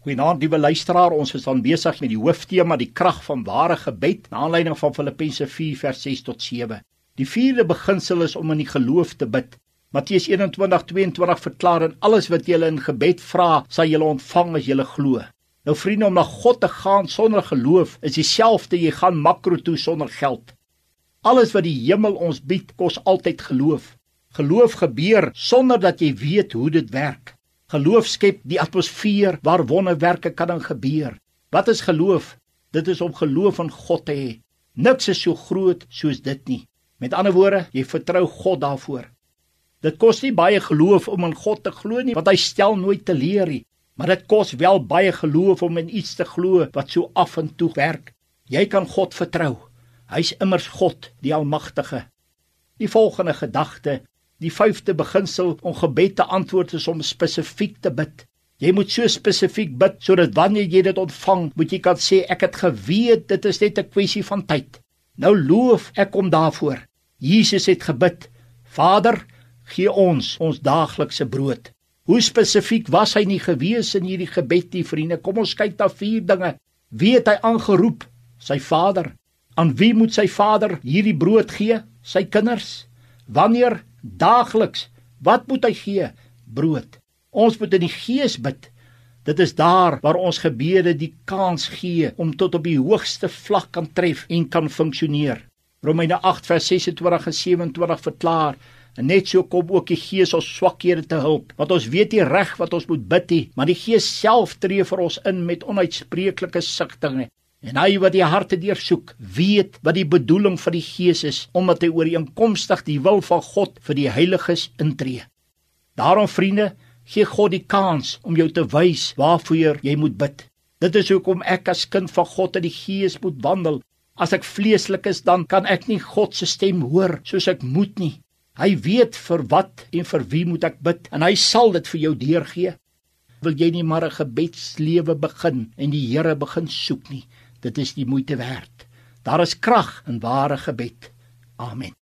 Goeienaand, liewe luisteraar. Ons is dan besig met die hooftema, die krag van ware gebed, na aanleiding van Filippense 4 vers 6 tot 7. Die vierde beginsel is om in die geloof te bid. Matteus 21:22 verklaar en alles wat jy in gebed vra, sal jy ontvang as jy glo. Nou vriende, om na God te gaan sonder geloof is dieselfde jy gaan makro toe sonder geld. Alles wat die hemel ons bied, kos altyd geloof. Geloof gebeur sonder dat jy weet hoe dit werk. Geloof skep die atmosfeer waar wonderwerke kan gebeur. Wat is geloof? Dit is om geloof in God te hê. Niks is so groot soos dit nie. Met ander woorde, jy vertrou God daarvoor. Dit kos nie baie geloof om in God te glo nie, want hy stel nooit teleur nie, maar dit kos wel baie geloof om in iets te glo wat so af en toe werk. Jy kan God vertrou. Hy's immers God, die Almagtige. Die volgende gedagte Die vyfde beginsel om gebed te antwoord is om spesifiek te bid. Jy moet so spesifiek bid sodat wanneer jy dit ontvang, moet jy kan sê ek het geweet dit is net 'n kwessie van tyd. Nou loof ek om daarvoor. Jesus het gebid: Vader, gee ons ons daaglikse brood. Hoe spesifiek was hy nie gewees in hierdie gebed nie, vriende? Kom ons kyk na vier dinge. Wie het hy aangeroep? Sy Vader. Aan wie moet sy Vader hierdie brood gee? Sy kinders. Wanneer daagliks. Wat moet hy gee? Brood. Ons moet in die gees bid. Dit is daar waar ons gebede die kans gee om tot op die hoogste vlak kan tref en kan funksioneer. Romeine 8 vers 26 en 27 verklaar En net so kom ook die Gees ons swakhede te help. Want ons weet nie reg wat ons moet bid nie, maar die Gees self tree vir ons in met onuitspreeklike sigtinge. En hy wat die harte deursoek, weet wat die bedoeling van die Gees is, omdat hy ooreenkomstig die wil van God vir die heiliges intree. Daarom vriende, gee God die kans om jou te wys waarvoor jy moet bid. Dit is hoekom ek as kind van God in die Gees moet wandel. As ek vleeslik is, dan kan ek nie God se stem hoor soos ek moet nie. Hy weet vir wat en vir wie moet ek bid en hy sal dit vir jou deurgee. Wil jy nie maar 'n gebedslewe begin en die Here begin soek nie? Dit is die moeite werd. Daar is krag in ware gebed. Amen.